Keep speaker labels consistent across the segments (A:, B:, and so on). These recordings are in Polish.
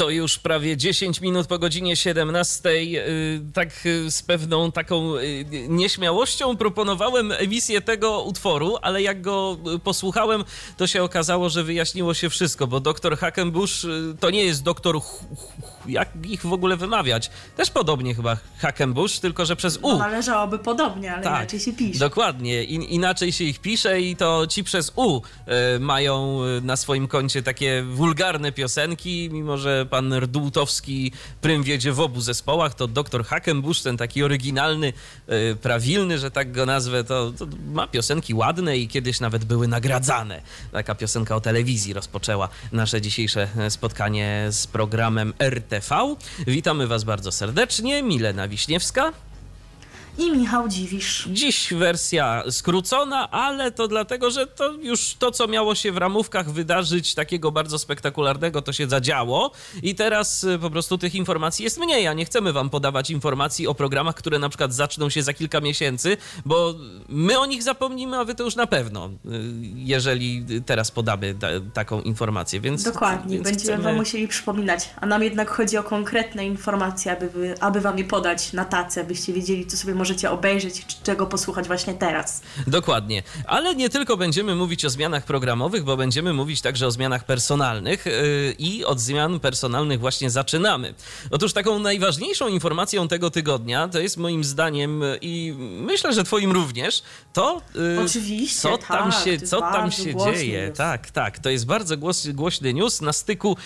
A: To już prawie 10 minut po godzinie 17. y, Tak y, z pewną taką y, nieśmiałością proponowałem emisję tego utworu, ale jak go posłuchałem, to się okazało, że wyjaśniło się wszystko, bo doktor Hackenbush y, to nie jest doktor, jak ich w ogóle wymawiać? Też podobnie chyba Hackenbush, tylko że przez U.
B: No, należałoby podobnie, ale inaczej się pisze.
A: Dokładnie, In, inaczej się ich pisze i to ci przez U e, mają e, na swoim koncie takie wulgarne piosenki, mimo że pan Rdłutowski prym wiedzie w obu zespołach, to doktor Hackenbush, ten taki oryginalny, e, prawilny, że tak go nazwę, to, to ma piosenki ładne i kiedyś nawet były nagradzane. Taka piosenka o telewizji rozpoczęła nasze dzisiejsze spotkanie z programem RTV. Witamy was bardzo serdecznie, Milena Wiśniewska.
B: I Michał Dziwisz.
A: Dziś wersja skrócona, ale to dlatego, że to już to, co miało się w ramówkach wydarzyć takiego bardzo spektakularnego, to się zadziało i teraz y, po prostu tych informacji jest mniej, a nie chcemy wam podawać informacji o programach, które na przykład zaczną się za kilka miesięcy, bo my o nich zapomnimy, a wy to już na pewno, y, jeżeli teraz podamy ta, taką informację, więc
B: Dokładnie,
A: więc
B: będziemy
A: chcemy-
B: wam musieli przypominać, a nam jednak chodzi o konkretne informacje, aby, wy, aby wam je podać na tacę, byście wiedzieli, co sobie możecie obejrzeć, czego posłuchać właśnie teraz.
A: Dokładnie. Ale nie tylko będziemy mówić o zmianach programowych, bo będziemy mówić także o zmianach personalnych yy, i od zmian personalnych właśnie zaczynamy. Otóż taką najważniejszą informacją tego tygodnia to jest moim zdaniem yy, i myślę, że twoim również, to yy,
B: Oczywiście,
A: co tam
B: tak,
A: się, co tam się dzieje.
B: news.
A: Tak, tak, to jest bardzo głos, głośny news na styku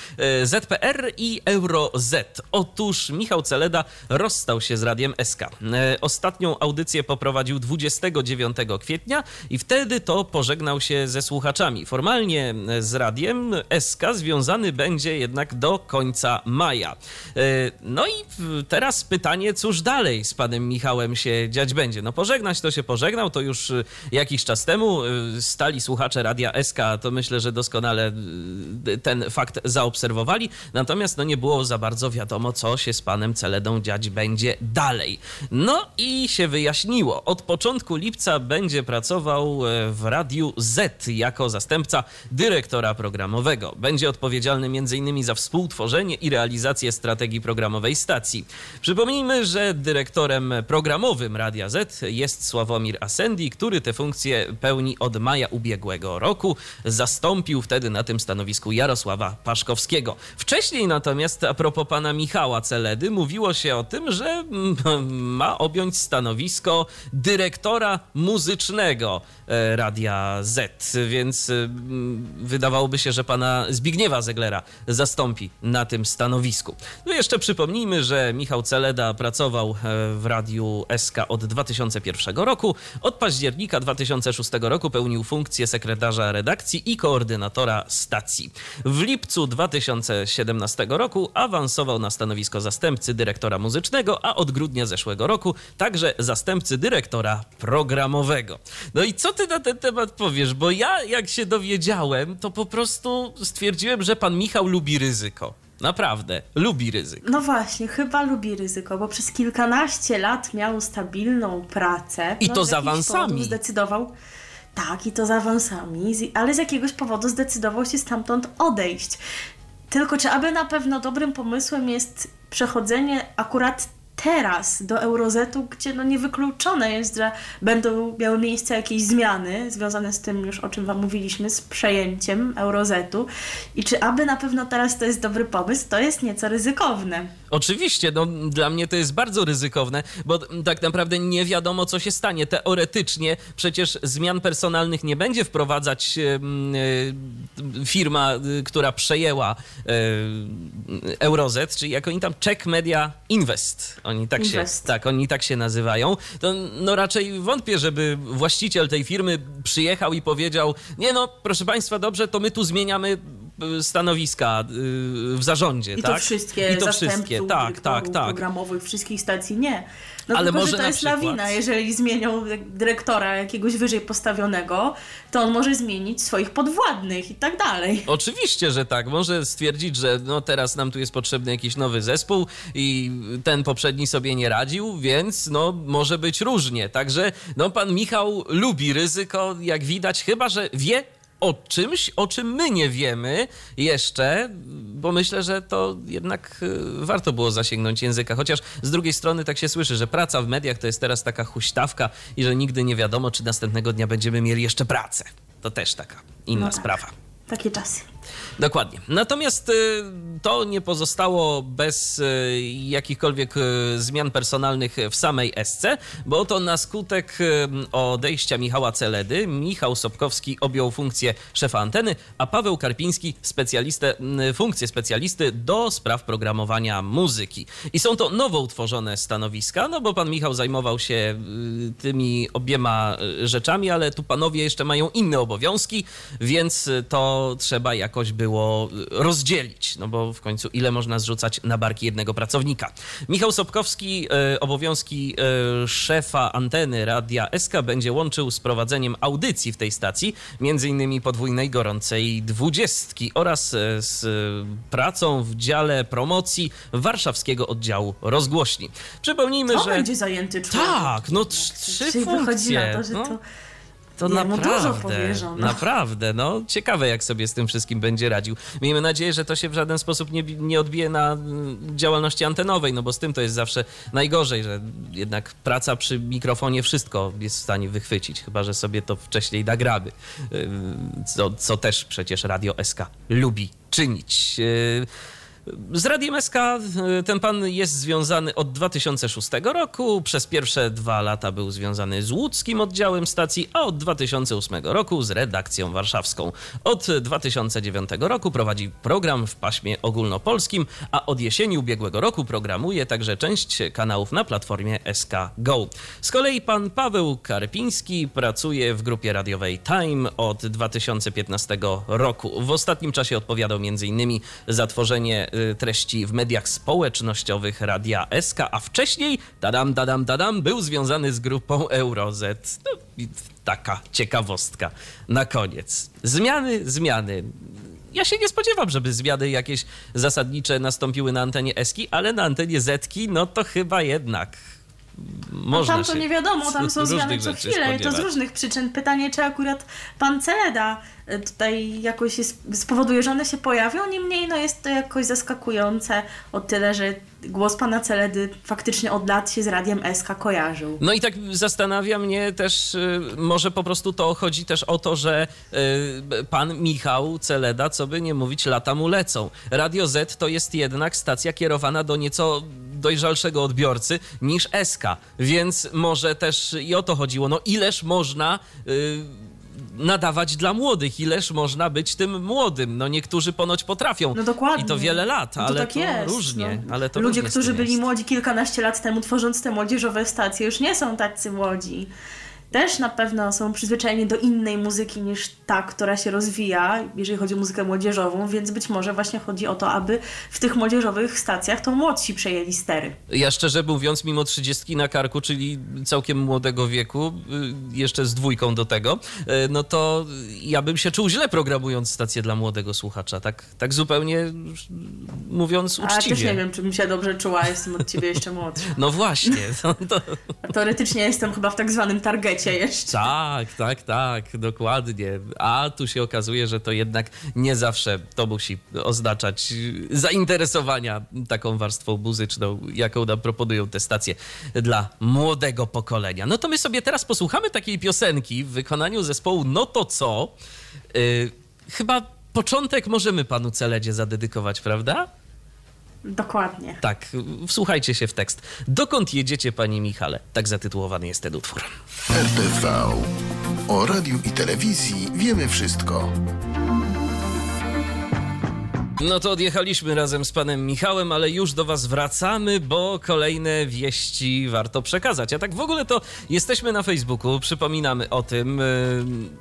A: ZPR i EuroZ. Otóż Michał Celeda rozstał się z Radiem SK. E, Ostatnią audycję poprowadził 29 kwietnia i wtedy to pożegnał się ze słuchaczami. Formalnie e, z Radiem SK związany będzie jednak do końca maja. E, No i teraz pytanie, cóż dalej z panem Michałem się dziać będzie? No pożegnać to się pożegnał, to już e, jakiś czas temu stali słuchacze Radia SK, to myślę, że doskonale ten fakt zaobserwowali, natomiast no nie było za bardzo wiadomo, co się z panem Celedą dziać będzie dalej. No i się wyjaśniło. Od początku lipca będzie pracował e, w Radiu Z jako zastępca dyrektora programowego. Będzie odpowiedzialny m.in. za współtworzenie i realizację strategii programowej stacji. Przypomnijmy, że dyrektorem programowym Radia Z jest Sławomir Asendi, który tę funkcję pełni od maja ubiegłego roku. Zastąpił wtedy na tym stanowisku Jarosława Paszkowskiego. Wcześniej natomiast, a propos pana Michała Celedy, mówiło się o tym, że mm, ma objąć stanowisko dyrektora muzycznego e, Radia Z, więc mm, wydawałoby się, że pana Zbigniewa Zeglera zastąpi na tym stanowisku. No jeszcze przypomnijmy, że Michał Celeda pracował e, w Radiu SK od 2001 roku. Od października 2006 roku pełnił funkcję sekretarza redakcji i koordynatora stacji. W lipcu 2017 roku awansował na stanowisko zastępcy dyrektora muzycznego, a od grudnia zeszłego roku także zastępcy dyrektora programowego. No i co ty na ten temat powiesz? Bo ja, jak się dowiedziałem, to po prostu stwierdziłem, że pan Michał lubi ryzyko. Naprawdę, lubi ryzyko.
B: No właśnie, chyba lubi ryzyko, bo przez kilkanaście lat miał stabilną pracę.
A: I
B: no,
A: to
B: z
A: awansami.
B: Zdecydował, tak, i to z awansami, ale z jakiegoś powodu zdecydował się stamtąd odejść. Tylko czy aby na pewno dobrym pomysłem jest przechodzenie akurat teraz do Eurozetu, gdzie no niewykluczone jest, że będą miały miejsce jakieś zmiany związane z tym już, o czym Wam mówiliśmy, z przejęciem Eurozetu i czy aby na pewno teraz to jest dobry pomysł, to jest nieco ryzykowne.
A: Oczywiście, no dla mnie to jest bardzo ryzykowne, bo tak naprawdę nie wiadomo, co się stanie. Teoretycznie przecież zmian personalnych nie będzie wprowadzać e, firma, y, która przejęła e, Eurozet, czyli jak oni tam Czech Media Invest. Oni tak
B: Invest.
A: się, tak, oni tak się nazywają. To no raczej wątpię, żeby właściciel tej firmy przyjechał i powiedział: Nie no, proszę państwa, dobrze, to my tu zmieniamy stanowiska y, w zarządzie,
B: I
A: tak?
B: to wszystkie
A: I to wszystkie, tak, tak, tak.
B: programowych wszystkich stacji, nie. No
A: Ale
B: tylko,
A: może
B: że to jest
A: przykład-
B: lawina. Jeżeli zmienią dyrektora jakiegoś wyżej postawionego, to on może zmienić swoich podwładnych i tak dalej.
A: Oczywiście, że tak. Może stwierdzić, że no teraz nam tu jest potrzebny jakiś nowy zespół i ten poprzedni sobie nie radził, więc no może być różnie. Także no pan Michał lubi ryzyko, jak widać, chyba że wie o czymś, o czym my nie wiemy jeszcze, bo myślę, że to jednak y, warto było zasięgnąć języka. Chociaż z drugiej strony tak się słyszy, że praca w mediach to jest teraz taka huśtawka i że nigdy nie wiadomo, czy następnego dnia będziemy mieli jeszcze pracę. To też taka inna
B: No tak.
A: sprawa.
B: Takie czasy.
A: Dokładnie. Natomiast y, to nie pozostało bez y, jakichkolwiek y, zmian personalnych w samej SC, bo to na skutek odejścia Michała Celedy Michał Sobkowski objął funkcję szefa anteny, a Paweł Karpiński specjalistę, funkcję specjalisty do spraw programowania muzyki. I są to nowo utworzone stanowiska, no bo pan Michał zajmował się tymi obiema rzeczami, ale tu panowie jeszcze mają inne obowiązki, więc to trzeba jakoś było y, rozdzielić, no bo w końcu ile można zrzucać na barki jednego pracownika. Michał Sobkowski y, obowiązki y, szefa anteny Radia SK będzie łączył z prowadzeniem audycji w tej stacji, między innymi podwójnej gorącej dwudziestki oraz z pracą w dziale promocji warszawskiego oddziału rozgłośni. Przypomnijmy,
B: To
A: że
B: będzie zajęty człowiek.
A: tak, no trz- trzy
B: Czyli wychodzi
A: funkcje.
B: na to, że
A: no.
B: to...
A: To
B: Jemu dużo
A: naprawdę, naprawdę, no ciekawe jak sobie z tym wszystkim będzie radził. Miejmy nadzieję, że to się w żaden sposób nie, nie odbije na mm, działalności antenowej, no bo z tym to jest zawsze najgorzej, że jednak praca przy mikrofonie wszystko jest w stanie wychwycić, chyba że sobie to wcześniej nagramy, Yy, co, co też przecież Radio SK lubi czynić. Z Radiem SK y, ten pan jest związany od 2006 roku. Przez pierwsze dwa lata był związany z łódzkim oddziałem stacji, a od 2008 roku z redakcją warszawską. Od 2009 roku prowadzi program w paśmie ogólnopolskim, a od jesieni ubiegłego roku programuje także część kanałów na platformie SK Go. Z kolei pan Paweł Karpiński pracuje w grupie radiowej Time od 2015 roku. W ostatnim czasie odpowiadał m.in. za tworzenie treści w mediach społecznościowych Radia SK, a wcześniej, dadam, dadam, dadam, był związany z grupą EuroZ. No, taka ciekawostka na koniec. Zmiany, zmiany. Ja się nie spodziewam, żeby zmiany jakieś zasadnicze nastąpiły na antenie Eski, ale na antenie Zetki, no to chyba jednak można
B: tam to
A: się
B: nie wiadomo, tam są zmiany co chwilę i to z różnych przyczyn. Pytanie, czy akurat pan Celeda y, tutaj jakoś spowoduje, że one się pojawią, niemniej no jest to jakoś zaskakujące o tyle, że głos pana Celedy faktycznie od lat się z Radiem SK kojarzył.
A: No i tak zastanawia mnie też, y, może po prostu to chodzi też o to, że y, pan Michał Celeda, co by nie mówić, lata mu lecą. Radio Z to jest jednak stacja kierowana do nieco dojrzalszego odbiorcy niż SK, więc może też i o to chodziło. No ileż można... y, nadawać dla młodych, ileż można być tym młodym. No niektórzy ponoć potrafią.
B: No dokładnie.
A: I to wiele lat,
B: No
A: ale
B: tak
A: to
B: jest,
A: różnie.
B: no.
A: Ale to
B: Ludzie, którzy byli młodzi kilkanaście lat temu, tworząc te młodzieżowe stacje, już nie są tacy młodzi. Też na pewno są przyzwyczajeni do innej muzyki niż ta, która się rozwija, jeżeli chodzi o muzykę młodzieżową, więc być może właśnie chodzi o to, aby w tych młodzieżowych stacjach to młodsi przejęli stery.
A: Ja szczerze mówiąc, mimo trzydziestki na karku, czyli całkiem młodego wieku, y, jeszcze z dwójką do tego, y, no to ja bym się czuł źle programując stację dla młodego słuchacza. Tak, tak zupełnie y, mówiąc
B: A też
A: uczciwie.
B: nie wiem, czy bym się dobrze czuła, jestem od ciebie jeszcze młodsza.
A: No właśnie. To, to,
B: Teoretycznie jestem chyba w tak zwanym targecie jeszcze.
A: tak, tak, tak, dokładnie. A tu się okazuje, że to jednak nie zawsze to musi oznaczać zainteresowania taką warstwą muzyczną, jaką nam proponują te stacje dla młodego pokolenia. No to my sobie teraz posłuchamy takiej piosenki w wykonaniu zespołu No to co? Y, chyba początek możemy panu Celedzie zadedykować, prawda?
B: Dokładnie.
A: Tak, wsłuchajcie się w tekst. Dokąd jedziecie, panie Michale? Tak zatytułowany jest ten utwór.
C: RTV. O radiu i telewizji wiemy wszystko.
A: No to odjechaliśmy razem z panem Michałem, ale już do was wracamy, bo kolejne wieści warto przekazać. A tak w ogóle to jesteśmy na Facebooku, przypominamy o tym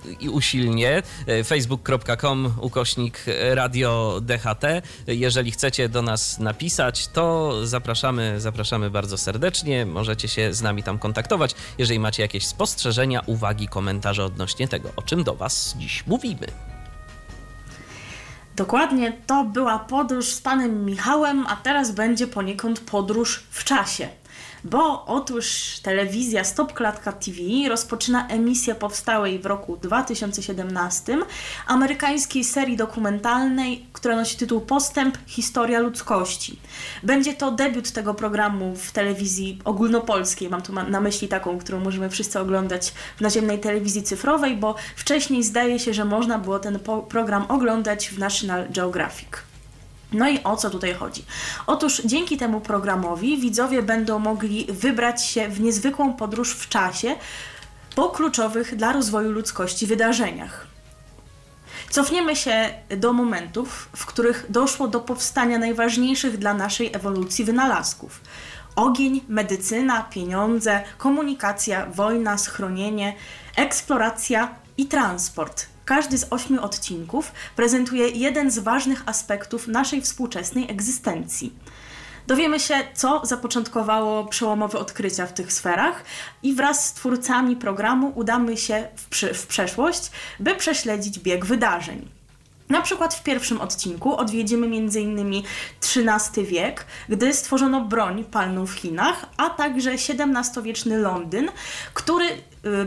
A: yy, i usilnie. Yy, facebook.com ukośnik radio DHT. Jeżeli chcecie do nas napisać, to zapraszamy, zapraszamy bardzo serdecznie. Możecie się z nami tam kontaktować, jeżeli macie jakieś spostrzeżenia, uwagi, komentarze odnośnie tego, o czym do was dziś mówimy.
B: Dokładnie, to była podróż z panem Michałem, a teraz będzie poniekąd podróż w czasie. Bo otóż telewizja Stop Klatka TV rozpoczyna emisję powstałej w roku 2017 amerykańskiej serii dokumentalnej, która nosi tytuł Postęp Historia ludzkości. Będzie to debiut tego programu w telewizji ogólnopolskiej, mam tu na myśli taką, którą możemy wszyscy oglądać w naziemnej telewizji cyfrowej, bo wcześniej zdaje się, że można było ten program oglądać w National Geographic. No i o co tutaj chodzi? Otóż dzięki temu programowi widzowie będą mogli wybrać się w niezwykłą podróż w czasie po kluczowych dla rozwoju ludzkości wydarzeniach. Cofniemy się do momentów, w których doszło do powstania najważniejszych dla naszej ewolucji wynalazków. Ogień, medycyna, pieniądze, komunikacja, wojna, schronienie, eksploracja i transport – każdy z ośmiu odcinków prezentuje jeden z ważnych aspektów naszej współczesnej egzystencji. Dowiemy się, co zapoczątkowało przełomowe odkrycia w tych sferach, i wraz z twórcami programu udamy się w, w przeszłość, by prześledzić bieg wydarzeń. Na przykład w pierwszym odcinku odwiedzimy m.in. XIII wiek, gdy stworzono broń palną w Chinach, a także XVII-wieczny Londyn, który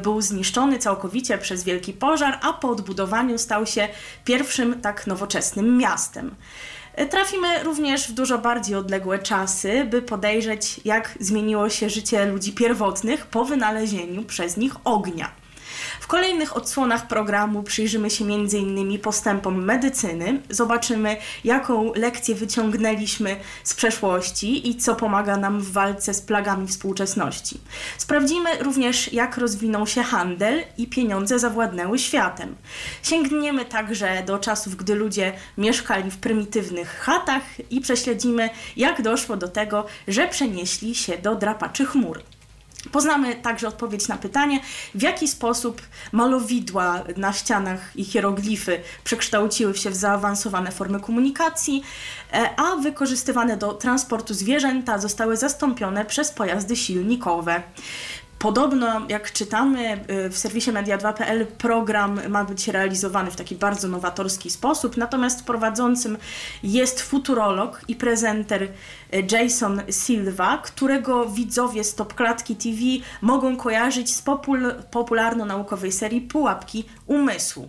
B: był zniszczony całkowicie przez wielki pożar, a po odbudowaniu stał się pierwszym tak nowoczesnym miastem. Trafimy również w dużo bardziej odległe czasy, by podejrzeć, jak zmieniło się życie ludzi pierwotnych po wynalezieniu przez nich ognia. W kolejnych odsłonach programu przyjrzymy się m.in. postępom medycyny, zobaczymy, jaką lekcję wyciągnęliśmy z przeszłości i co pomaga nam w walce z plagami współczesności. Sprawdzimy również, jak rozwinął się handel i pieniądze zawładnęły światem. Sięgniemy także do czasów, gdy ludzie mieszkali w prymitywnych chatach i prześledzimy, jak doszło do tego, że przenieśli się do drapaczy chmur. Poznamy także odpowiedź na pytanie, w jaki sposób malowidła na ścianach i hieroglify przekształciły się w zaawansowane formy komunikacji, e, a wykorzystywane do transportu zwierzęta zostały zastąpione przez pojazdy silnikowe. Podobno, jak czytamy y, w serwisie media2.pl, program ma być realizowany w taki bardzo nowatorski sposób, natomiast prowadzącym jest futurolog i prezenter y, Jason Silva, którego widzowie Stop Klatki TV mogą kojarzyć z popul popularno-naukowej serii Pułapki Umysłu.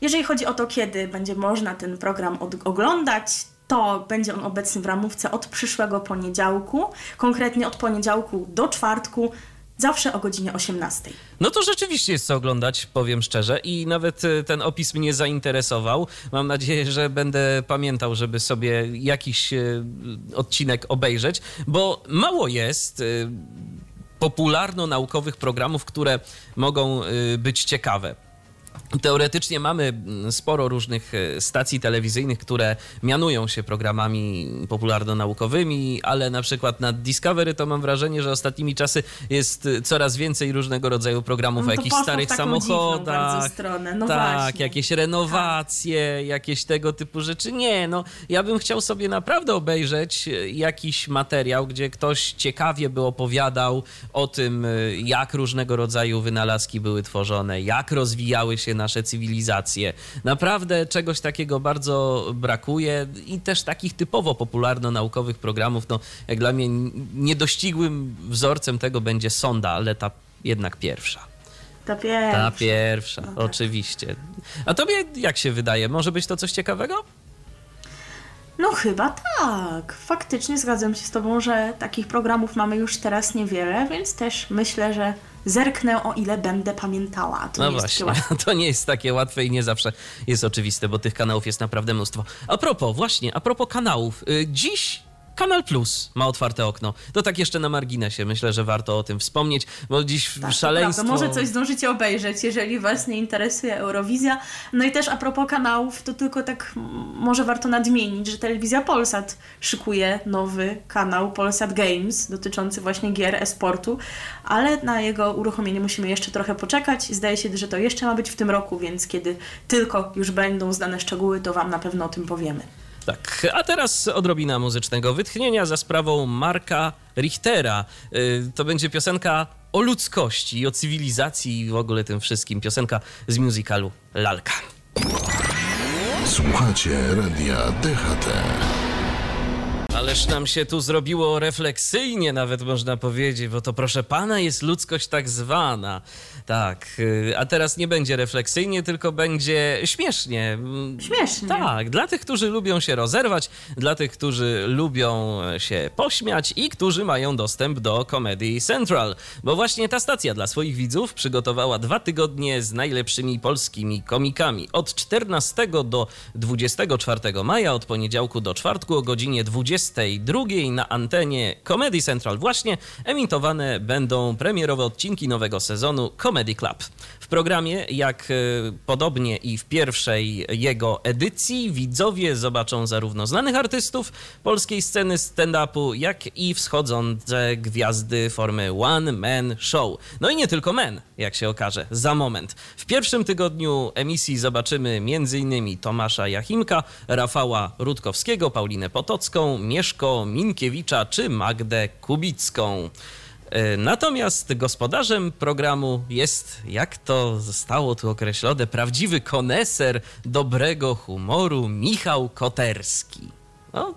B: Jeżeli chodzi o to, kiedy będzie można ten program oglądać, to będzie on obecny w ramówce od przyszłego poniedziałku, konkretnie od poniedziałku do czwartku Zawsze o godzinie 18.
A: No to rzeczywiście jest co oglądać, powiem szczerze. I nawet e, ten opis mnie zainteresował. Mam nadzieję, że będę pamiętał, żeby sobie jakiś e, odcinek obejrzeć, bo mało jest e, popularno-naukowych programów, które mogą być ciekawe. Teoretycznie mamy mm, sporo różnych e, stacji telewizyjnych, które mianują się programami popularno-naukowymi, ale na przykład na Discovery to mam wrażenie, że ostatnimi czasy jest e, coraz więcej różnego rodzaju programów no o jakichś starych samochodach.
B: Stronę. No
A: tak,
B: właśnie.
A: jakieś renowacje, tak. jakieś tego typu rzeczy. Nie, no ja bym chciał sobie naprawdę obejrzeć e, jakiś materiał, gdzie ktoś ciekawie by opowiadał o tym, jak różnego rodzaju wynalazki były tworzone, jak rozwijały się nasze cywilizacje. Naprawdę czegoś takiego bardzo brakuje i też takich typowo popularno-naukowych programów. No, jak dla mnie niedościgłym wzorcem tego będzie sonda, ale ta jednak pierwsza.
B: Ta pierwsza.
A: Ta pierwsza, no tak. oczywiście. A tobie jak się wydaje? Może być to coś ciekawego?
B: No chyba tak. Faktycznie zgadzam się z Tobą, że takich programów mamy już teraz niewiele, więc też myślę, że zerknę o ile będę pamiętała. To
A: no właśnie, to nie jest takie łatwe i nie zawsze jest oczywiste, bo tych kanałów jest naprawdę mnóstwo. A propos, właśnie, a propos kanałów. Y, dziś Kanal Plus ma otwarte okno. To tak jeszcze na marginesie. Myślę, że warto o tym wspomnieć, bo dziś
B: Tak, to
A: szaleństwo...
B: prawda. Może coś zdążycie obejrzeć, jeżeli Was nie interesuje Eurowizja. No i też a propos kanałów, to tylko tak może warto nadmienić, że Telewizja Polsat szykuje nowy kanał Polsat Games dotyczący właśnie gier e-sportu, ale na jego uruchomienie musimy jeszcze trochę poczekać. Zdaje się, że to jeszcze ma być w tym roku, więc kiedy tylko już będą znane szczegóły, to Wam na pewno o tym powiemy.
A: Tak, a teraz odrobina muzycznego wytchnienia za sprawą Marka Richtera. Y, To będzie piosenka o ludzkości, o cywilizacji i w ogóle tym wszystkim. Piosenka z musicalu Lalka.
C: Słuchacie radia DHT.
A: Ależ nam się tu zrobiło refleksyjnie, nawet można powiedzieć, bo to proszę pana jest ludzkość tak zwana. Tak, y, a teraz nie będzie refleksyjnie, tylko będzie śmiesznie. Mm,
B: Śmiesznie.
A: Tak, dla tych, którzy lubią się rozerwać, dla tych, którzy lubią się pośmiać i którzy mają dostęp do Comedy Central. Bo właśnie ta stacja dla swoich widzów przygotowała dwa tygodnie z najlepszymi polskimi komikami. Od 14 do 24 maja, od poniedziałku do czwartku o godzinie 22 na antenie Comedy Central właśnie emitowane będą premierowe odcinki nowego sezonu Comedy Club. W programie, jak e, podobnie i w pierwszej jego edycji, widzowie zobaczą zarówno znanych artystów polskiej sceny stand-upu, jak i wschodzące gwiazdy formy One Man Show. No i nie tylko men, jak się okaże, za moment. W pierwszym tygodniu emisji zobaczymy m.in. Tomasza Jachimka, Rafała Rutkowskiego, Paulinę Potocką, Mieszko Minkiewicza czy Magdę Kubicką. E, Natomiast gospodarzem programu jest, jak to zostało tu określone, prawdziwy koneser dobrego humoru Michał Koterski. No,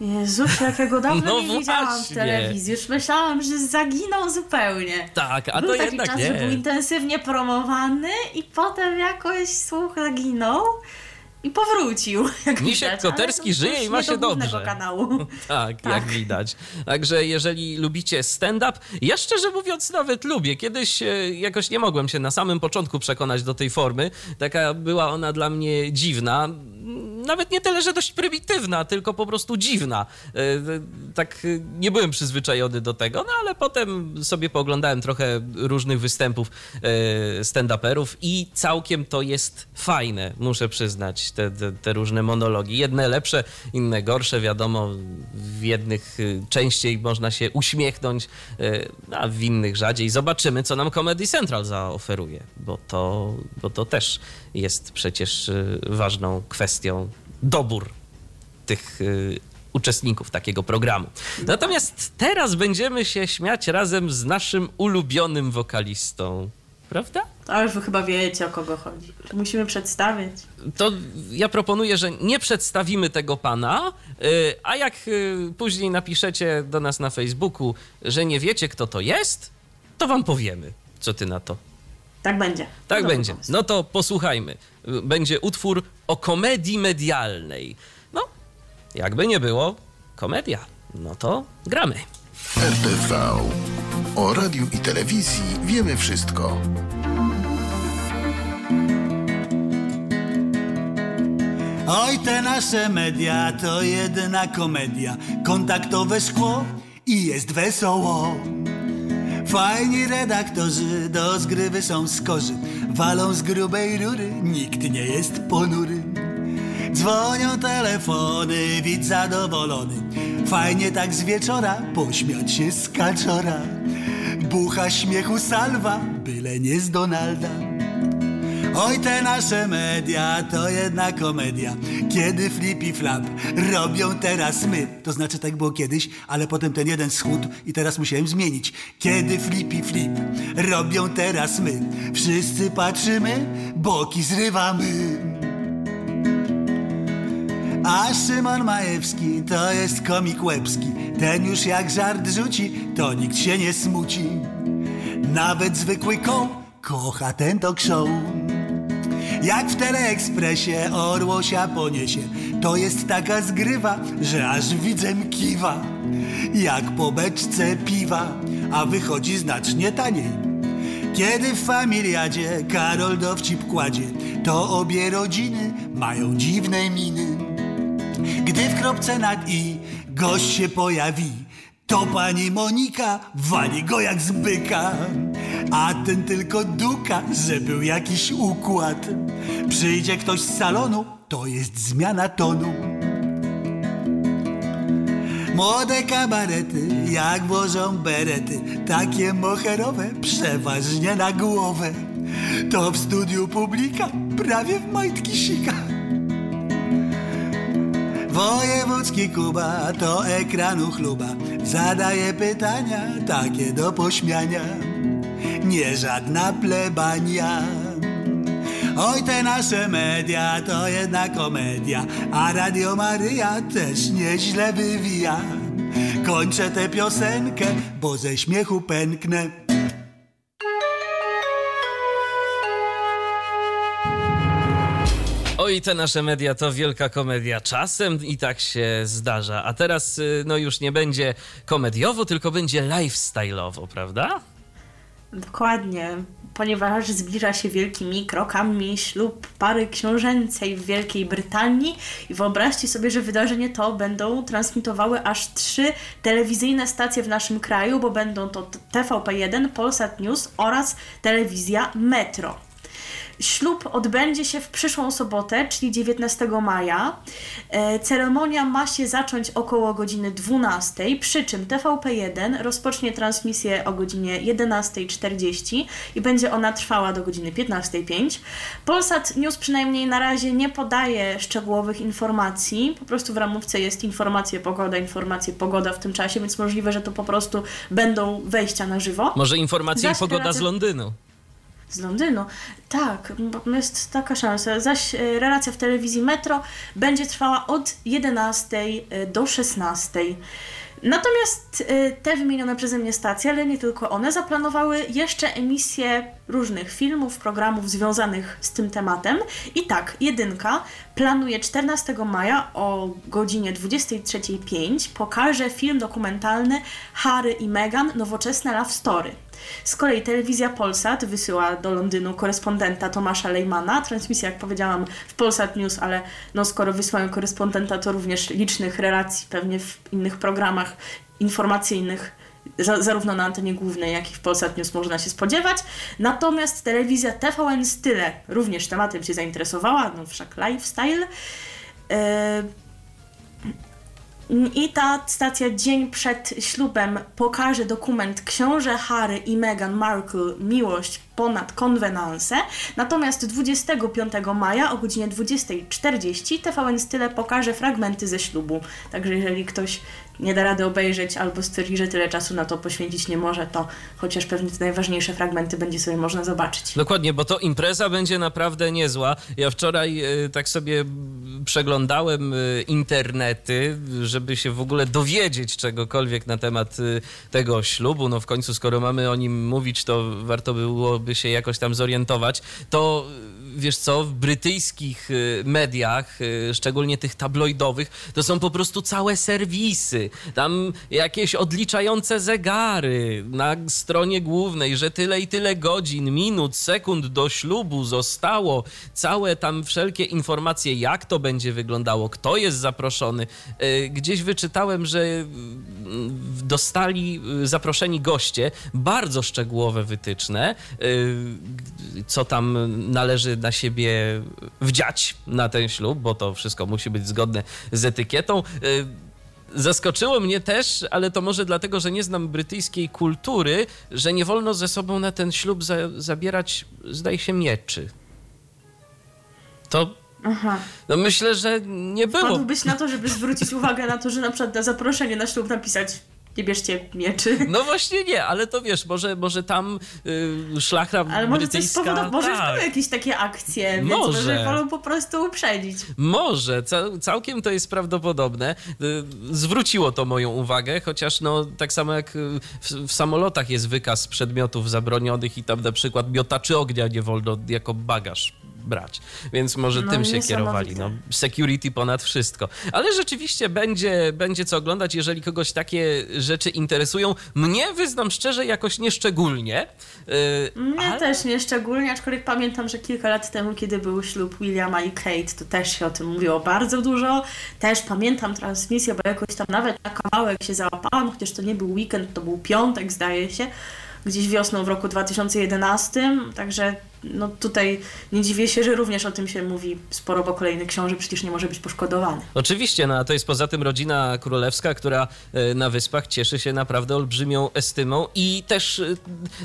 B: Jezus, jakiego dawno
A: No
B: nie widziałam w
A: właśnie.
B: telewizji. Już myślałam, że zaginął zupełnie.
A: tak, a
B: był
A: to
B: taki
A: jednak
B: czas,
A: nie.
B: że był intensywnie promowany i potem jakoś słuch zaginął i powrócił. Jak
A: Misiek
B: widać,
A: Koterski żyje i ma się
B: do
A: dobrze.
B: kanału.
A: Tak,
B: Tak.
A: jak widać. Także jeżeli lubicie stand-up, ja szczerze mówiąc nawet lubię. Kiedyś e, jakoś nie mogłem się na samym początku przekonać do tej formy. Taka była ona dla mnie dziwna. Nawet nie tyle, że dość prymitywna, tylko po prostu dziwna. E, Tak e, nie byłem przyzwyczajony do tego, no ale potem sobie pooglądałem trochę różnych występów stand-uperów i całkiem to jest fajne, muszę przyznać, te, te, te różne monologi. Jedne lepsze, inne gorsze, wiadomo, w jednych y, częściej można się uśmiechnąć, y, a w innych rzadziej. Zobaczymy, co nam Comedy Central zaoferuje, bo to, bo to też jest przecież y, ważną kwestią dobór tych uczestników takiego programu. Natomiast teraz będziemy się śmiać razem z naszym ulubionym wokalistą. Prawda?
B: Ale wy chyba wiecie, o kogo chodzi. Musimy przedstawić?
A: To ja proponuję, że nie przedstawimy tego pana, y, a jak y, później napiszecie do nas na Facebooku, że nie wiecie, kto to jest, to wam powiemy. Co ty na to?
B: Tak będzie.
A: Tak
B: Dobry
A: będzie.
B: pomysł.
A: No to posłuchajmy. Będzie utwór o komedii medialnej. No, jakby nie było, komedia. No to gramy.
C: RTV. O radiu i telewizji wiemy wszystko.
D: Oj, te nasze media to jedna komedia. Kontaktowe szkło i jest wesoło. Fajni redaktorzy do zgrywy są skorzy. Walą z grubej rury, nikt nie jest ponury. Dzwonią telefony, widz zadowolony. Fajnie tak z wieczora pośmiać się z kaczora. Bucha śmiechu salwa, byle nie z Donalda. Oj, te nasze media to jedna komedia. Kiedy flip i flap robią teraz my. To znaczy tak było kiedyś, ale potem ten jeden schudł i teraz musiałem zmienić. Kiedy flip i flip robią teraz my. Wszyscy patrzymy, boki zrywamy. A Szymon Majewski to jest komik łebski. Ten już jak żart rzuci, to nikt się nie smuci. Nawet zwykły koł kocha ten talk show. Jak w Teleekspresie Orłosia poniesie. To jest taka zgrywa, że aż widzę kiwa Jak po beczce piwa, a wychodzi znacznie taniej. Kiedy w familiadzie Karol dowcip kładzie To obie rodziny mają dziwne miny. Gdy w kropce nad i gość się pojawi. To pani Monika wali go jak z byka, a ten tylko duka, że był jakiś układ. Przyjdzie ktoś z salonu, to jest zmiana tonu. Młode kabarety, jak włożą berety, takie moherowe, przeważnie na głowę. To w studiu publika, prawie w majtki sika. Wojewódzki Kuba to ekranu chluba, zadaje pytania takie do pośmiania, nie żadna plebania. Oj, te nasze media to jedna komedia, a Radio Maryja też nieźle wywija. Kończę tę piosenkę, bo ze śmiechu pęknę.
A: Oj, te nasze media to wielka komedia. Czasem i tak się zdarza. A teraz y, no już nie będzie komediowo, tylko będzie lifestyle'owo, prawda?
B: Dokładnie, ponieważ zbliża się wielkimi krokami ślub pary książęcej w Wielkiej Brytanii i wyobraźcie sobie, że wydarzenie to będą transmitowały aż trzy telewizyjne stacje w naszym kraju, bo będą to TVP1, Polsat News oraz telewizja Metro. Ślub odbędzie się w przyszłą sobotę, czyli 19 maja. E, ceremonia ma się zacząć około godziny 12, przy czym TVP1 rozpocznie transmisję o godzinie 11.40 i będzie ona trwała do godziny 15.05. Polsat News przynajmniej na razie nie podaje szczegółowych informacji, po prostu w ramówce jest informacje pogoda, informacje pogoda w tym czasie, więc możliwe, że to po prostu będą wejścia na żywo.
A: Może informacja
B: Zaś
A: i pogoda z Londynu.
B: Z Londynu. Tak, jest taka szansa. Zaś e, relacja w telewizji Metro będzie trwała od 11 do 16. Natomiast e, te wymienione przeze mnie stacje, ale nie tylko one, zaplanowały jeszcze emisję różnych filmów, programów związanych z tym tematem. I tak, jedynka planuje 14 maja o godzinie 23.05 pokaże film dokumentalny Harry i Meghan Nowoczesne Love Story. Z kolei telewizja Polsat wysyła do Londynu korespondenta Tomasza Lejmana. Transmisja, jak powiedziałam, w Polsat News, ale no, skoro wysyłają korespondenta, to również licznych relacji pewnie w innych programach informacyjnych, za, zarówno na antenie głównej, jak i w Polsat News można się spodziewać. Natomiast telewizja TVN Style również tematem się zainteresowała, no wszak lifestyle. E, i ta stacja dzień przed ślubem pokaże dokument Książę Harry i Meghan Markle Miłość ponad konwenanse. Natomiast 25 maja o godzinie 20.40 TVN Style pokaże fragmenty ze ślubu. Także jeżeli ktoś nie da rady obejrzeć albo stwierdzi, że tyle czasu na to poświęcić nie może, to chociaż pewnie te najważniejsze fragmenty będzie sobie można zobaczyć.
A: Dokładnie, bo to impreza będzie naprawdę niezła. Ja wczoraj e, tak sobie przeglądałem e, internety, żeby się w ogóle dowiedzieć czegokolwiek na temat e, tego ślubu. No w końcu, skoro mamy o nim mówić, to warto byłoby się jakoś tam zorientować. To wiesz co, w brytyjskich y, mediach, y, szczególnie tych tabloidowych, to są po prostu całe serwisy. Tam jakieś odliczające zegary na stronie głównej, że tyle i tyle godzin, minut, sekund do ślubu zostało. Całe tam wszelkie informacje, jak to będzie wyglądało, kto jest zaproszony. Y, Gdzieś wyczytałem, że dostali zaproszeni goście bardzo szczegółowe wytyczne, co tam należy na siebie wdziać na ten ślub, bo to wszystko musi być zgodne z etykietą. Y, Zaskoczyło mnie też, ale to może dlatego, że nie znam brytyjskiej kultury, że nie wolno ze sobą na ten ślub za, zabierać, zdaje się, mieczy. To
B: Aha.
A: no myślę, że nie było.
B: Wpadłbyś na to, żeby zwrócić uwagę na to, że na przykład na zaproszenie na ślub napisać nie bierzcie mieczy.
A: No właśnie nie, ale to wiesz, może, może tam y, szlachta
B: Ale może coś
A: brytyjska...
B: może już
A: tak.
B: były jakieś takie akcje, więc
A: Może.
B: może wolą po prostu uprzedzić.
A: Może, Ca- całkiem to jest prawdopodobne. Y, Zwróciło to moją uwagę, chociaż no tak samo jak y, w, w samolotach jest wykaz przedmiotów zabronionych i tam na przykład miotaczy ognia nie wolno jako bagaż brać. Więc może
B: No,
A: tym się kierowali. No, security ponad wszystko. Ale rzeczywiście będzie, będzie co oglądać, jeżeli kogoś takie rzeczy interesują. Mnie, wyznam szczerze, jakoś nieszczególnie. Yy,
B: Mnie
A: ale-
B: też nie szczególnie, aczkolwiek pamiętam, że kilka lat temu, kiedy był ślub Williama i Kate, to też się o tym mówiło bardzo dużo. Też pamiętam transmisję, bo jakoś tam nawet na kawałek się załapałam, chociaż to nie był weekend, to był piątek, zdaje się, gdzieś wiosną w roku 2011. Także no tutaj nie dziwię się, że również o tym się mówi sporo, bo kolejny książę przecież nie może być poszkodowany.
A: Oczywiście, no a to jest poza tym rodzina królewska, która e, na wyspach cieszy się naprawdę olbrzymią estymą i też e,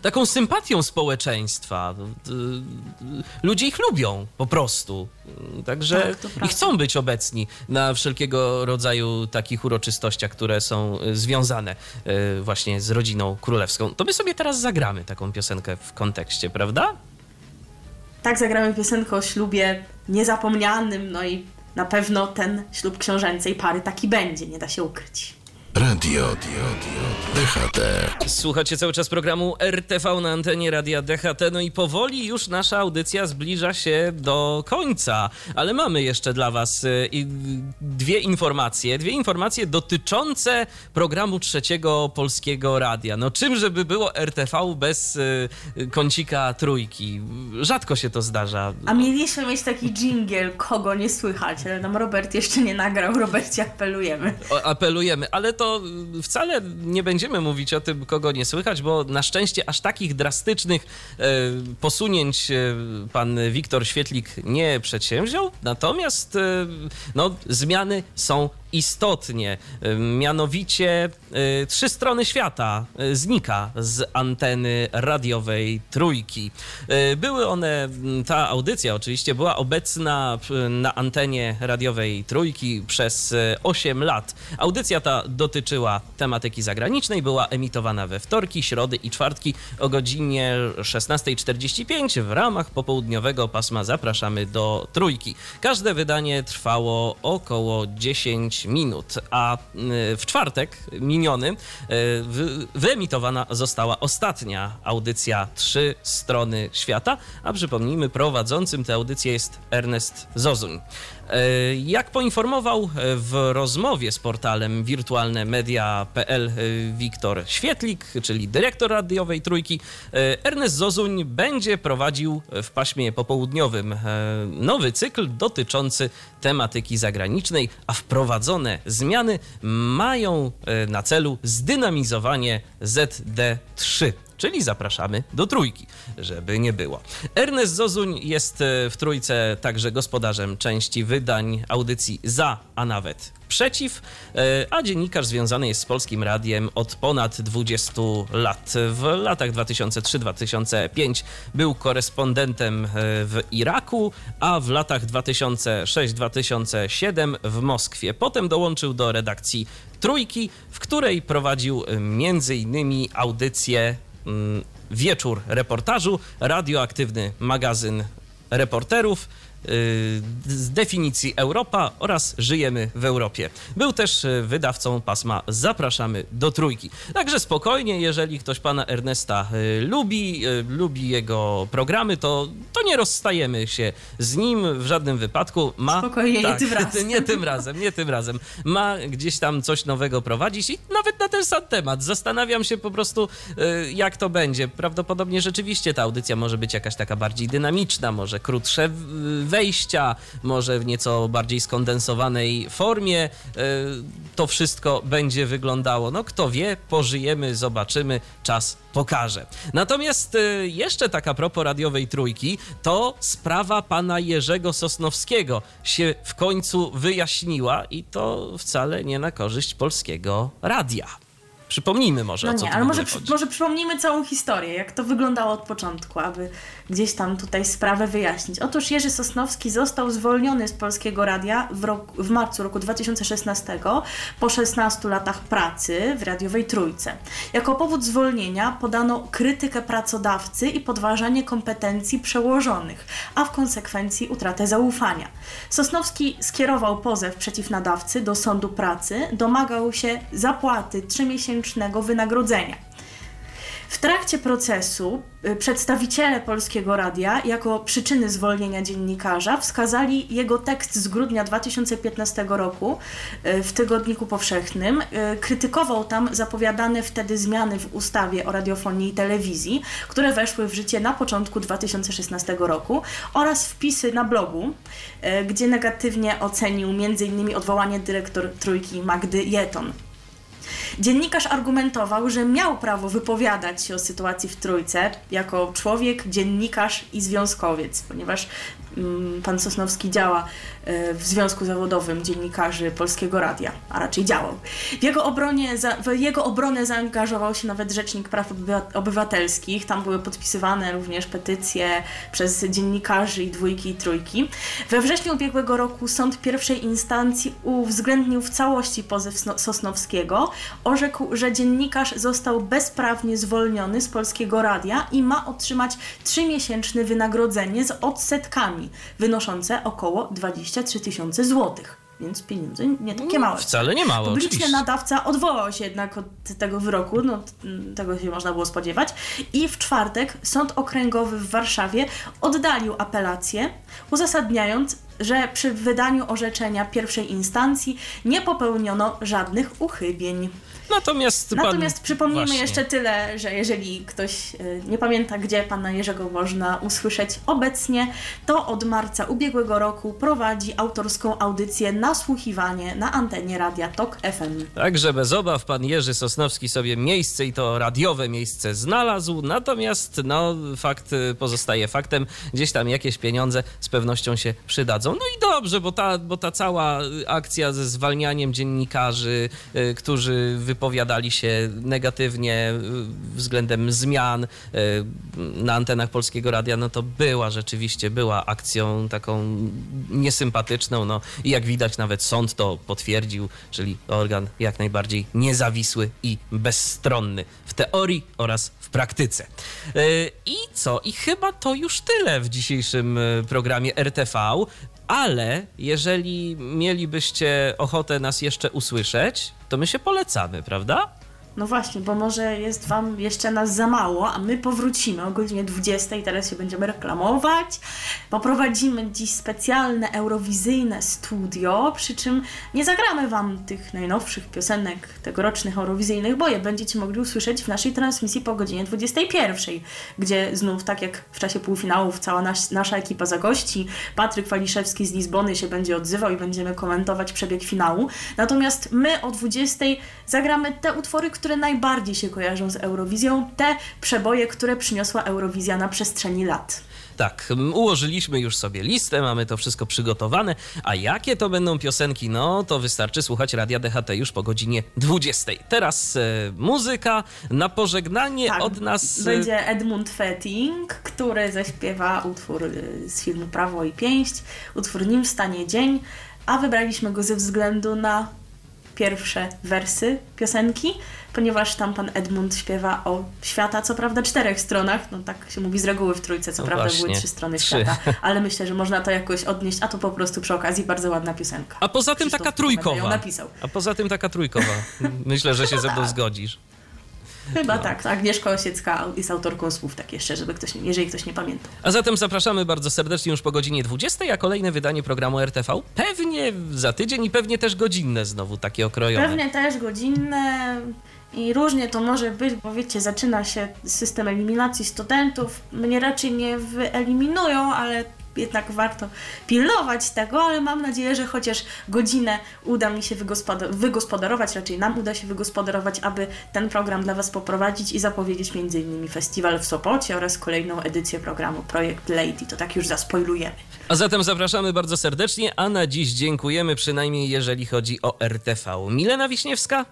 A: taką sympatią społeczeństwa. E, Ludzie ich lubią po prostu. Także
B: Tak,
A: i chcą być obecni na wszelkiego rodzaju takich uroczystościach, które są związane właśnie z rodziną królewską. To my sobie teraz zagramy taką piosenkę w kontekście, prawda?
B: Tak zagramy piosenkę o ślubie niezapomnianym, no i na pewno ten ślub książęcej pary taki będzie, nie da się ukryć.
C: Radio DHT.
A: Słuchacie cały czas programu RTV na antenie Radia DHT, no i powoli już nasza audycja zbliża się do końca, ale mamy jeszcze dla Was y, dwie informacje, dwie informacje dotyczące programu trzeciego Polskiego Radia. No czym żeby było RTV bez y, kącika trójki? Rzadko się to zdarza.
B: A mieliśmy mieć taki jingle, kogo nie słychać, ale nam Robert jeszcze nie nagrał. Robercie, apelujemy.
A: O, apelujemy, ale to y, wcale nie będziemy mówić o tym, kogo nie słychać, bo na szczęście aż takich drastycznych e, posunięć e, pan Wiktor Świetlik nie przedsięwziął. Natomiast e, no, zmiany są istotnie. Mianowicie e, trzy strony świata e, znika z anteny radiowej trójki. E, Były one, ta audycja oczywiście była obecna na antenie radiowej trójki przez e, 8 lat. Audycja ta dotyczyła tematyki zagranicznej, była emitowana we wtorki, środy i czwartki o godzinie 16.45 w ramach popołudniowego pasma Zapraszamy do trójki. Każde wydanie trwało około 10 minut, a y, w czwartek miniony y, wy- wyemitowana została ostatnia audycja Trzy Strony Świata, a przypomnijmy, prowadzącym tę audycję jest Ernest Zozuń. E, Jak poinformował e, w rozmowie z portalem wirtualnemedia.pl e, Wiktor Świetlik, czyli dyrektor radiowej trójki, Ernest Zozuń będzie prowadził w paśmie popołudniowym nowy cykl dotyczący tematyki zagranicznej, a wprowadzone zmiany mają na celu zdynamizowanie ZD3 czyli zapraszamy do trójki, żeby nie było. Ernest Zozuń jest e, w trójce także gospodarzem części wydań audycji za, a nawet przeciw, e, a dziennikarz związany jest z Polskim Radiem od ponad 20 lat. W latach 2003-2005 był korespondentem e, w Iraku, a w latach 2006-2007 w Moskwie. Potem dołączył do redakcji Trójki, w której prowadził innymi audycję Wieczór reportażu, radioaktywny magazyn reporterów z definicji Europa oraz Żyjemy w Europie. Był też yy, wydawcą pasma Zapraszamy do Trójki. Także spokojnie, jeżeli ktoś pana Ernesta yy, lubi, lubi jego programy, to, to nie rozstajemy się z nim w żadnym wypadku. Ma,
B: Spokojnie, nie tym razem.
A: Nie tym razem, nie tym razem. Ma gdzieś tam coś nowego prowadzić i nawet na ten sam temat. Zastanawiam się po prostu, y, jak to będzie. Prawdopodobnie rzeczywiście ta audycja może być jakaś taka bardziej dynamiczna, może krótsze w- wejścia, może w nieco bardziej skondensowanej formie. Y, To wszystko będzie wyglądało. No kto wie, pożyjemy, zobaczymy, czas pokaże. Natomiast y, jeszcze taka propos radiowej trójki, to sprawa pana Jerzego Sosnowskiego się w końcu wyjaśniła i to wcale nie na korzyść polskiego radia. Przypomnijmy może,
B: No
A: o co
B: nie, ale może, przy, może przypomnijmy całą historię, jak to wyglądało od początku, aby gdzieś tam tutaj sprawę wyjaśnić. Otóż Jerzy Sosnowski został zwolniony z Polskiego Radia w, roku, w marcu roku 2016 po 16 latach pracy w radiowej Trójce. Jako powód zwolnienia podano krytykę pracodawcy i podważanie kompetencji przełożonych, a w konsekwencji utratę zaufania. Sosnowski skierował pozew przeciw nadawcy do sądu pracy, domagał się zapłaty wynagrodzenia. W trakcie procesu y, przedstawiciele Polskiego Radia jako przyczyny zwolnienia dziennikarza wskazali jego tekst z grudnia 2015 roku y, w Tygodniku Powszechnym. Y, Krytykował tam zapowiadane wtedy zmiany w ustawie o radiofonii i telewizji, które weszły w życie na początku 2016 roku oraz wpisy na blogu, gdzie negatywnie ocenił m.in. odwołanie dyrektor Trójki Magdy Jeton. Dziennikarz argumentował, że miał prawo wypowiadać się o sytuacji w Trójce jako człowiek, dziennikarz i związkowiec, ponieważ pan Sosnowski działa e, w Związku Zawodowym Dziennikarzy Polskiego Radia, a raczej działał. W jego, obronie, w jego obronę zaangażował się nawet Rzecznik Praw Obywa- Obywatelskich. Tam były podpisywane również petycje przez dziennikarzy i dwójki i trójki. We wrześniu ubiegłego roku sąd pierwszej instancji uwzględnił w całości pozew Sno- Sosnowskiego. Orzekł, że dziennikarz został bezprawnie zwolniony z Polskiego Radia i ma otrzymać trzymiesięczne wynagrodzenie z odsetkami wynoszące około 23 tysiące złotych. Więc pieniądze nie takie małe.
A: Wcale nie mało,
B: Publicznie
A: oczywiście.
B: nadawca odwołał się jednak od tego wyroku, no tego się można było spodziewać. I w czwartek Sąd Okręgowy w Warszawie oddalił apelację, uzasadniając, że przy wydaniu orzeczenia pierwszej instancji nie popełniono żadnych uchybień.
A: Natomiast, pan-
B: Natomiast przypomnijmy
A: właśnie.
B: jeszcze tyle, że jeżeli ktoś y, nie pamięta, gdzie pana Jerzego można usłyszeć obecnie, to od marca ubiegłego roku prowadzi autorską audycję Nasłuchiwanie na antenie Radia Tok FM.
A: Także bez obaw pan Jerzy Sosnowski sobie miejsce i to radiowe miejsce znalazł, natomiast no, fakt y, pozostaje faktem, gdzieś tam jakieś pieniądze z pewnością się przydadzą. No i dobrze, bo ta, bo ta cała y, akcja ze zwalnianiem dziennikarzy, którzy wypowiadali się negatywnie y, względem zmian y, na antenach Polskiego Radia, no to była rzeczywiście, była akcją taką niesympatyczną, no i jak widać nawet sąd to potwierdził, czyli organ jak najbardziej niezawisły i bezstronny w teorii oraz w praktyce. Yy, I co? I chyba to już tyle w dzisiejszym y, programie RTV. Ale jeżeli mielibyście ochotę nas jeszcze usłyszeć, to my się polecamy, prawda?
B: No właśnie, bo może jest Wam jeszcze nas za mało, a my powrócimy o godzinie 20 i teraz się będziemy reklamować. Poprowadzimy dziś specjalne eurowizyjne studio, przy czym nie zagramy Wam tych najnowszych piosenek tegorocznych eurowizyjnych, bo je będziecie mogli usłyszeć w naszej transmisji po godzinie 21, gdzie znów, tak jak w czasie półfinałów, cała nas, nasza ekipa zagości, Patryk Waliszewski z Lizbony się będzie odzywał i będziemy komentować przebieg finału. Natomiast my o 20 zagramy te utwory, które najbardziej się kojarzą z Eurowizją, te przeboje, które przyniosła Eurowizja na przestrzeni lat.
A: Tak, ułożyliśmy już sobie listę, mamy to wszystko przygotowane, a jakie to będą piosenki, no to wystarczy słuchać Radia DHT już po godzinie 20. Teraz e, muzyka na pożegnanie od nas. e,
B: Tak, Będzie Edmund Fetting, który zaśpiewa utwór y, z filmu Prawo i Pięść, utwór Nim stanie dzień, a wybraliśmy go ze względu na pierwsze wersy piosenki, ponieważ tam pan Edmund śpiewa o świata, co prawda czterech stronach, no tak się mówi z reguły w trójce, co
A: No
B: prawda
A: właśnie,
B: były trzy strony
A: trzy.
B: świata, ale myślę, że można to jakoś odnieść, a to po prostu przy okazji bardzo ładna piosenka.
A: A poza tym
B: Krzysztof
A: taka trójkowa.
B: napisał.
A: A poza tym taka trójkowa. Myślę, że się ze mną zgodzisz.
B: Chyba tak, Agnieszka Osiecka jest autorką słów, tak jeszcze, żeby ktoś, jeżeli ktoś nie pamięta.
A: A zatem zapraszamy bardzo serdecznie już po godzinie 20, a kolejne wydanie programu RTV pewnie za tydzień i pewnie też godzinne znowu, takie okrojone.
B: Pewnie też godzinne i różnie to może być, bo wiecie, zaczyna się system eliminacji studentów. Mnie raczej nie wyeliminują, ale jednak warto pilnować tego, ale mam nadzieję, że chociaż godzinę uda mi się wygospodar- wygospodarować, raczej nam uda się wygospodarować, aby ten program dla Was poprowadzić i zapowiedzieć m.in. festiwal w Sopocie oraz kolejną edycję programu Projekt Lady. To tak już zaspoilujemy.
A: A zatem zapraszamy bardzo serdecznie, a na dziś dziękujemy przynajmniej jeżeli chodzi o RTV. Milena Wiśniewska,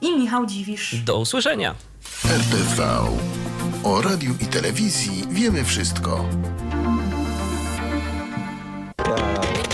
B: I Michał Dziwisz.
A: do usłyszenia.
C: RTV. O radiu i telewizji wiemy wszystko.